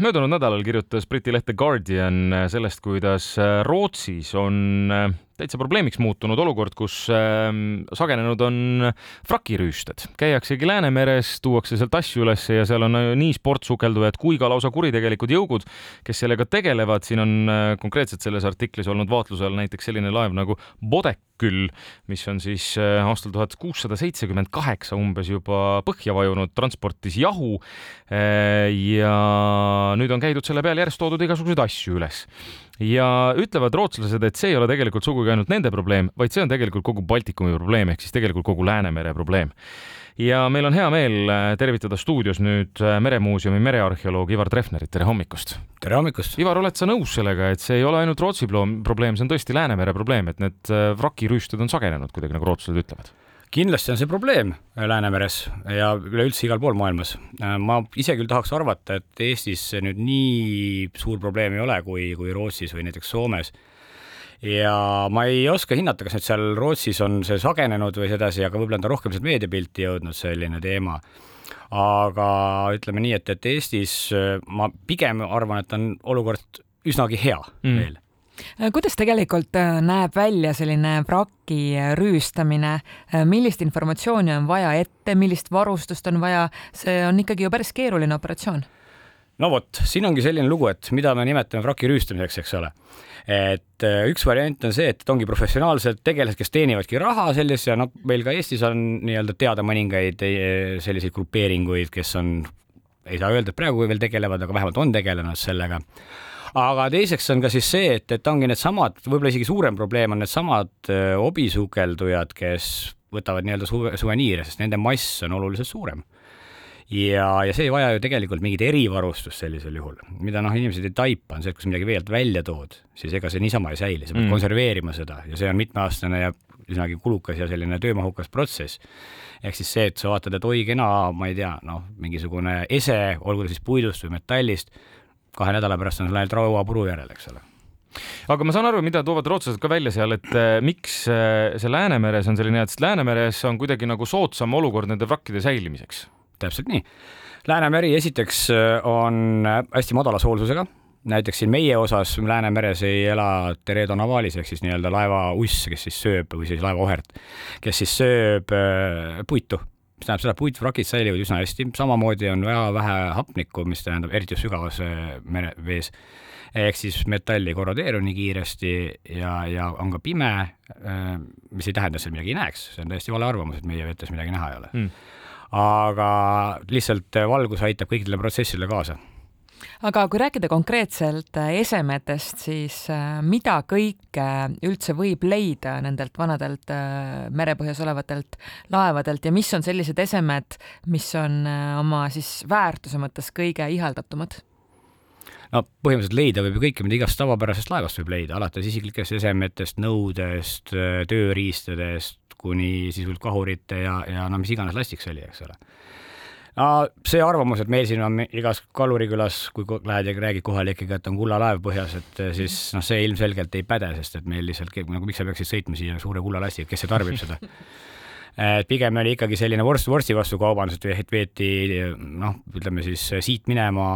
möödunud nädalal kirjutas Briti leht The Guardian sellest, kuidas Rootsis on täitsa probleemiks muutunud olukord, kus äh, sagenenud on vrakirüüsted. käiaksegi Läänemeres, tuuakse sealt asju üles ja seal on nii sportsukeldujad kui ka lausa kuritegelikud jõugud, kes sellega tegelevad. siin on äh, konkreetselt selles artiklis olnud vaatluse all näiteks selline laev nagu Bodek küll, mis on siis äh, aastal tuhat kuussada seitsekümmend kaheksa umbes juba põhja vajunud, transportis jahu. Äh, ja nüüd on käidud selle peale järjest toodud igasuguseid asju üles ja ütlevad rootslased, et see ei ole tegelikult sugugi ainult nende probleem, vaid see on tegelikult kogu Baltikumi probleem ehk siis tegelikult kogu Läänemere probleem ja meil on hea meel äh, tervitada stuudios nüüd äh, Meremuuseumi merearheoloog Ivar Treffnerit, tere hommikust! tere hommikust! Ivar, oled sa nõus sellega, et see ei ole ainult Rootsi probleem, see on tõesti Läänemere probleem, et need äh, vrakirüüstud on sagenenud kuidagi, nagu rootslased ütlevad? Kindlasti on see probleem Läänemeres ja üleüldse igal pool maailmas. ma ise küll tahaks arvata, et Eestis nüüd nii suur probleem ei ole, kui, kui Rootsis või näiteks Soomes. ja ma ei oska hinnata, kas nüüd seal Rootsis on see sagenenud või sedasi, aga võib-olla on ta rohkem sealt meediapilti jõudnud, selline teema aga ütleme nii, et, et Eestis ma pigem arvan, et on olukord üsnagi hea mm. veel Äh, kuidas tegelikult äh, näeb välja selline vraki äh, rüüstamine, millist informatsiooni on vaja ette, millist varustust on vaja, see on ikkagi ju päris keeruline operatsioon. no vot, siin ongi selline lugu, et mida me nimetame vraki rüüstamiseks, eks ole. et üks variant on see, et ongi professionaalsed tegelased, kes teenivadki raha selles ja noh, meil ka Eestis on nii-öelda teada mõningaid selliseid grupeeringuid, kes on, ei saa öelda, et praegu veel tegelevad, aga vähemalt on tegelenud sellega aga teiseks on ka siis see, et, et ongi needsamad, võib-olla isegi suurem probleem on needsamad hobisukeldujad, kes võtavad nii-öelda suve, suveniire, sest nende mass on oluliselt suurem ja, ja see ei vaja ju tegelikult mingit erivarustust sellisel juhul, mida noh, inimesed ei taipa, on see, et kui sa midagi veelt välja tood, siis ega see niisama ei säili, sa pead mm. konserveerima seda ja see on mitmeaastane ja üsnagi kulukas ja selline töömahukas protsess. ehk siis see, et sa vaatad, et oi kena, ma ei tea, noh, mingisugune ese, olgu ta siis puidust või metallist, kahe nädala pärast on sul ainult rauapuru järel, eks ole aga ma saan aru, mida toovad rootslased ka välja seal, et äh, miks äh, see Läänemeres on selline sest Läänemeres on kuidagi nagu soodsam olukord nende vrakkide säilimiseks. täpselt nii. Läänemeri esiteks äh, on hästi madala soolsusega, näiteks siin meie osas Läänemeres ei ela Teredo navalis ehk siis nii-öelda laevauss, kes siis sööb või siis laevaohert, kes siis sööb puitu mis tähendab seda, puitvrakid säilivad üsna hästi, samamoodi on väga vähe hapnikku, mis tähendab eriti sügavas merevees. ehk siis metall ei korrodeeru nii kiiresti ja, ja on ka pime, äh, mis ei tähenda, et seal midagi ei näeks, see on täiesti vale arvamus, et meie vetes midagi näha ei ole. Mm.. aga lihtsalt valgus aitab kõikidele protsessidele kaasa aga kui rääkida konkreetselt äh, esemetest, siis äh, mida kõike üldse võib leida nendelt vanadelt äh, merepõhjas olevatelt laevadelt ja mis on sellised esemed, mis on oma siis väärtuse mõttes kõige ihaldatumad? no põhimõtteliselt leida võib ju kõike, mida igast tavapärasest laevast võib leida, alates isiklikest esemetest, nõudest, tööriistadest kuni sisuliselt kahurite ja, ja no mis iganes lastiks oli, eks ole no see arvamus, et meil siin on igas kalurikülas, kui lähed ja räägid kohalikega, et on kullalaev põhjas, et eh, siis noh, see ilmselgelt ei päde, sest et meil lihtsalt nagu miks sa peaksid sõitma siia suure kullalastiga, kes see tarbib seda? Et pigem oli ikkagi selline vorst vorsti vastu kaubandus, et veeti noh, ütleme siis siit minema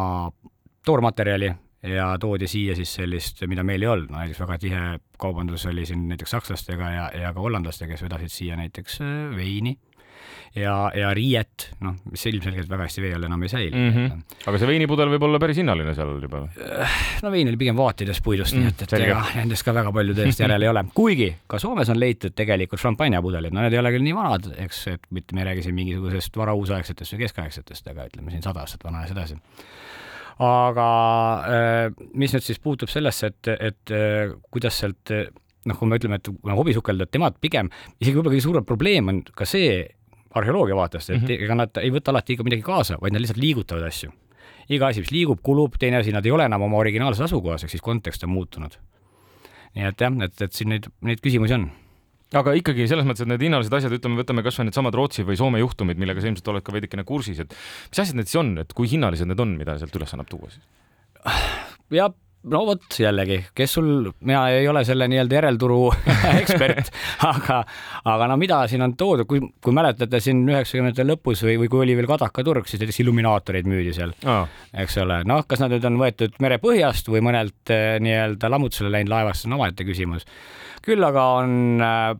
toormaterjali ja toodi siia siis sellist, mida meil ei olnud, no näiteks väga tihe kaubandus oli siin näiteks sakslastega ja, ja ka hollandlastega, kes vedasid siia näiteks eh, veini ja, ja riiet, noh, mis ilmselgelt väga hästi vee all enam ei säili mm. -hmm. aga see veinipudel võib olla päris hinnaline seal juba? no vein oli pigem vaatidest puidust mm,, nii et, et ega nendest ka väga palju tõesti järele ei ole. kuigi ka Soomes on leitud tegelikult šampanjapudelid, no need ei ole küll nii vanad, eks, et mitte me ei räägi siin mingisugusest varauusaegsetest või keskaegsetest, aga ütleme siin sada aastat vana ja sedasi aga äh, mis nüüd siis puutub sellesse, et, et äh, kuidas sealt noh, kui me ütleme, et hobisukeldajad, temad pigem, isegi võib-olla kõige suurem probleem on ka see, arheoloogia vaatest, et mm -hmm. ega nad ei võta alati ikka midagi kaasa, vaid nad lihtsalt liigutavad asju. iga asi, mis liigub, kulub, teine asi, nad ei ole enam oma originaalses asukohas, ehk siis kontekst on muutunud. nii et jah, et, et siin neid, neid küsimusi on aga ikkagi selles mõttes, et need hinnalised asjad, ütleme, võtame kasvõi needsamad Rootsi või Soome juhtumid, millega sa ilmselt oled ka veidikene kursis, et mis asjad need siis on, et kui hinnalised need on, mida sealt üles annab tuua siis? ja no vot jällegi, kes sul, mina ei ole selle nii-öelda järelturu ekspert, aga, aga no mida siin on toodud, kui, kui mäletate siin üheksakümnendate lõpus või, või kui oli veel kadakaturg, siis näiteks illuminaatoreid müüdi seal oh., eks ole. noh, kas nad nüüd on võetud merepõhjast või mõnelt eh, nii-öelda lammutusele läinud laevast, see on omaette küsimus. küll aga on äh,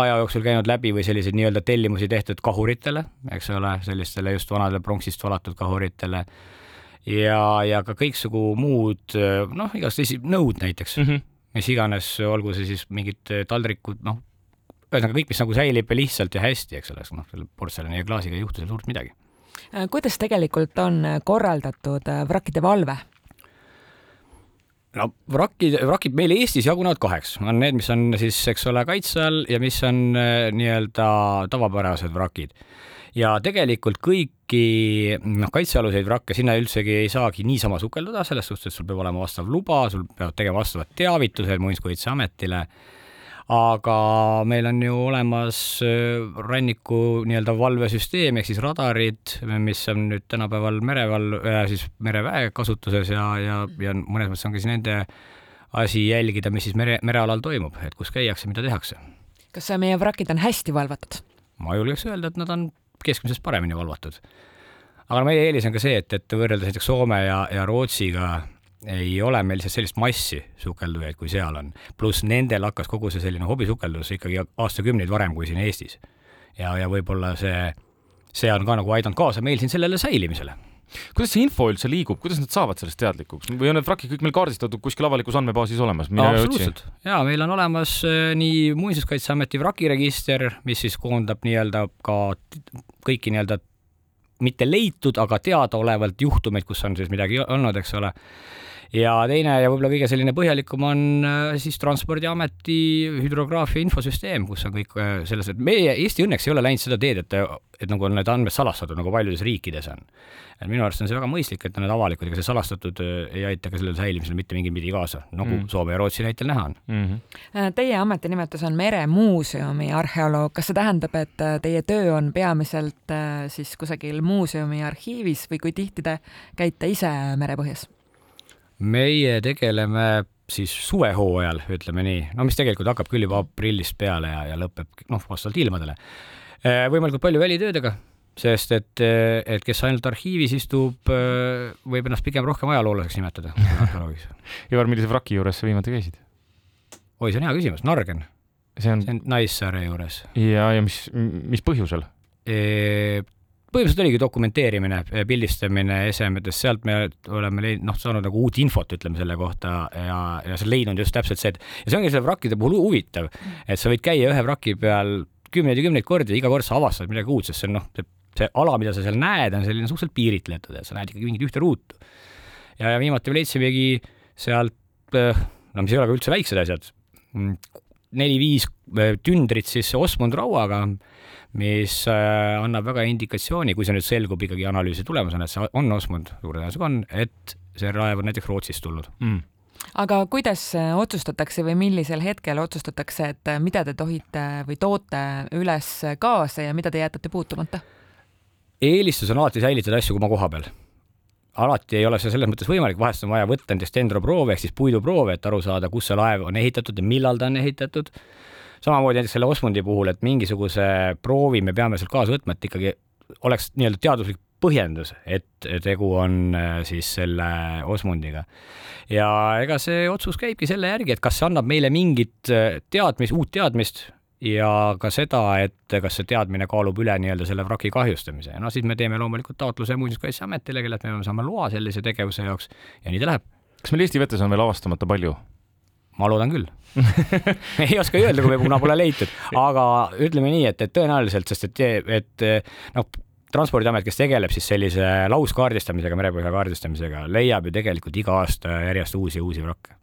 aja jooksul käinud läbi või selliseid nii-öelda tellimusi tehtud kahuritele, eks ole, sellistele just vanadele pronksist valatud kahuritele ja, ja ka kõiksugu muud noh, igasuguseid nõud näiteks mm, -hmm. mis iganes, olgu see siis mingid taldrikud, noh, ühesõnaga kõik, mis nagu säilib lihtsalt ja hästi, eks ole, noh, selle portselani ja klaasiga ei juhtu seal suurt midagi. Äh, kuidas tegelikult on korraldatud äh, vrakkide valve? no vrakid, vrakid meil Eestis jagunevad kaheks, on need, mis on siis, eks ole, kaitse all ja mis on äh, nii-öelda tavapärased vrakid ja tegelikult kõiki noh, kaitsealuseid vrakke sinna üldsegi ei saagi niisama sukelduda, selles suhtes, et sul peab olema vastav luba, sul peavad tegema vastavad teavitused Muinsuskaitseametile aga meil on ju olemas äh, ranniku nii-öelda valvesüsteem ehk siis radarid, mis on nüüd tänapäeval mereval- äh,, siis mereväe kasutuses ja, ja, ja mõnes mõttes on ka siis nende asi jälgida, mis siis mere, merealal toimub, et kus käiakse, mida tehakse. kas meie vrakid on hästi valvatud? ma julgeks öelda, et nad on keskmisest paremini valvatud. aga meie eelis on ka see, et, et võrreldes näiteks Soome ja, ja Rootsiga ei ole meil lihtsalt sellist massi sukeldujaid, kui seal on. pluss nendel hakkas kogu see selline hobisukeldus ikkagi aastakümneid varem kui siin Eestis. ja, ja võib-olla see, see on ka nagu aidanud kaasa meil siin sellele säilimisele kuidas see info üldse liigub, kuidas nad saavad sellest teadlikuks? Või on need vrakid kõik meil kaardistatud kuskil avalikus andmebaasis olemas? absoluutselt. Ja meil on olemas äh, nii Muinsuskaitseameti vrakiregister, mis siis koondab nii-öelda ka kõiki nii-öelda mitte leitud, aga teadaolevalt juhtumeid, kus on siis midagi olnud, eks ole ja teine ja võib-olla kõige selline põhjalikum on äh, siis Transpordiameti hüdrograafia infosüsteem, kus on kõik äh, selles, et meie Eesti õnneks ei ole läinud seda teed, et, et nagu on need andmed salastatud, nagu paljudes riikides on. et minu arust on see väga mõistlik, et need avalikud, ega see salastatud äh, ei aita ka sellele säilimisele mitte mingit pidi kaasa, nagu mm. Soome ja Rootsi näitel näha on mm. -hmm. Teie ametinimetus on Meremuuseumi arheoloog, kas see tähendab, et teie töö on peamiselt siis kusagil muuseumi arhiivis või kui tihti te käite ise merepõhjas? Meie tegeleme siis suvehooajal, ütleme nii, no mis tegelikult hakkab küll juba aprillist peale ja, ja lõpeb noh, vastavalt ilmadele. Äh, võimalikult palju välitöödega, sest et, et kes ainult arhiivis istub, äh, võib ennast pigem rohkem ajaloolaseks nimetada Ivar, millise vraki juures sa viimati käisid? oi, see on hea küsimus, Nargen. see on, see on Naissaare juures. ja, ja mis, mis põhjusel? Põhimõtteliselt oligi dokumenteerimine, pildistamine esemetest, sealt me oleme leidnud, noh, saanud nagu uut infot, ütleme selle kohta ja, ja see leidnud just täpselt see, et ja see ongi selle vrakkide puhul huvitav, et sa võid käia ühe vraki peal kümneid ja kümneid kordi, iga kord sa avastad midagi uut, sest see on noh, see, see ala, mida sa seal näed, on selline suhteliselt piiritletud, et sa näed ikkagi mingit ühte ruutu. ja, ja viimati me leidsimegi sealt, no mis ei ole ka üldse väiksed asjad, neli-viis tündrit siis Osmond rauaga mis äh, annab väga indikatsiooni, kui see nüüd selgub ikkagi analüüsi tulemusena, et see on Osmond, suure tõenäosusega on, et see laev on näiteks Rootsist tulnud mm aga kuidas äh, otsustatakse või millisel hetkel otsustatakse, et äh, mida te tohite või toote üles kaasa ja mida te jätate puutumata? eelistus on alati säilitada asju koma koha peal. Alati ei ole see selles mõttes võimalik, vahest on vaja võtta nendest dendroproove ehk siis puiduproove, et aru saada, kus see laev on ehitatud ja millal ta on ehitatud samamoodi näiteks selle Osmondi puhul, et mingisuguse proovi me peame sealt kaasa võtma, et ikkagi oleks nii-öelda teaduslik põhjendus, et tegu on äh, siis selle Osmondiga. ja ega see otsus käibki selle järgi, et kas see annab meile mingit äh, teadmist, uut teadmist ja ka seda, et kas see teadmine kaalub üle nii-öelda selle vraki kahjustamise. no siis me teeme loomulikult taotluse Muinsuskaitseametile, kellelt me saame loa sellise tegevuse jaoks ja nii ta läheb. kas meil Eesti vetes on veel avastamata palju? ma loodan küll ei oska öelda, kui kuna pole leitud, aga ütleme nii, et, et tõenäoliselt, sest et, et noh, transpordiamet, kes tegeleb siis sellise lauskaardistamisega, merepõhja kaardistamisega, leiab ju tegelikult iga aasta järjest uusi uusi vrakke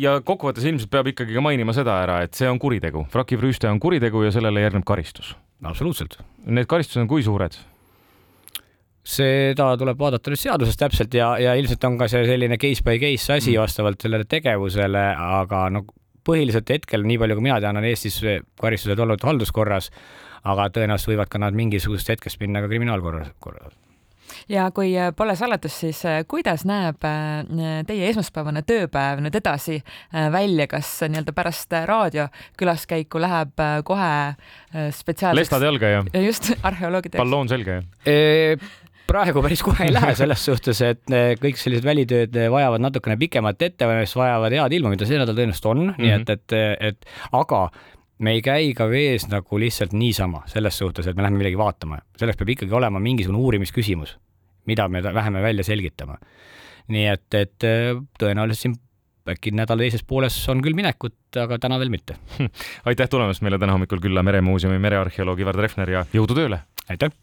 ja kokkuvõttes ilmselt peab ikkagi ka mainima seda ära, et see on kuritegu, vrakivrüüste on kuritegu ja sellele järgneb karistus. absoluutselt. Need karistused on kui suured? seda tuleb vaadata nüüd seadusest täpselt ja, ja ilmselt on ka see selline case by case asi mm. vastavalt sellele tegevusele, aga no põhiliselt hetkel, nii palju kui mina tean, on Eestis karistused olnud halduskorras, aga tõenäoliselt võivad ka nad mingisugusest hetkest minna ka kriminaalkorras, korras ja kui pole saladus, siis kuidas näeb teie esmaspäevane tööpäev nüüd edasi välja, kas nii-öelda pärast raadiokülaskäiku läheb kohe spetsiaalseks? lestad jalga ja? just, arheoloogide balloon selga ja? praegu päris kohe ei lähe selles suhtes, et kõik sellised välitööd vajavad natukene pikemat ettevalmistust, vajavad head ilma, mida see nädal tõenäoliselt on mm, -hmm. nii et, et, et aga me ei käi ka vees nagu lihtsalt niisama selles suhtes, et me läheme midagi vaatama, selleks peab ikkagi olema mingisugune uurimisküsimus, mida me läheme välja selgitama. nii et, et tõenäoliselt siin äkki nädala teises pooles on küll minekut, aga täna veel mitte. aitäh tulemast meile täna hommikul külla Meremuuseumi merearheoloog Ivar Treffner ja jõudu tööle! aitäh!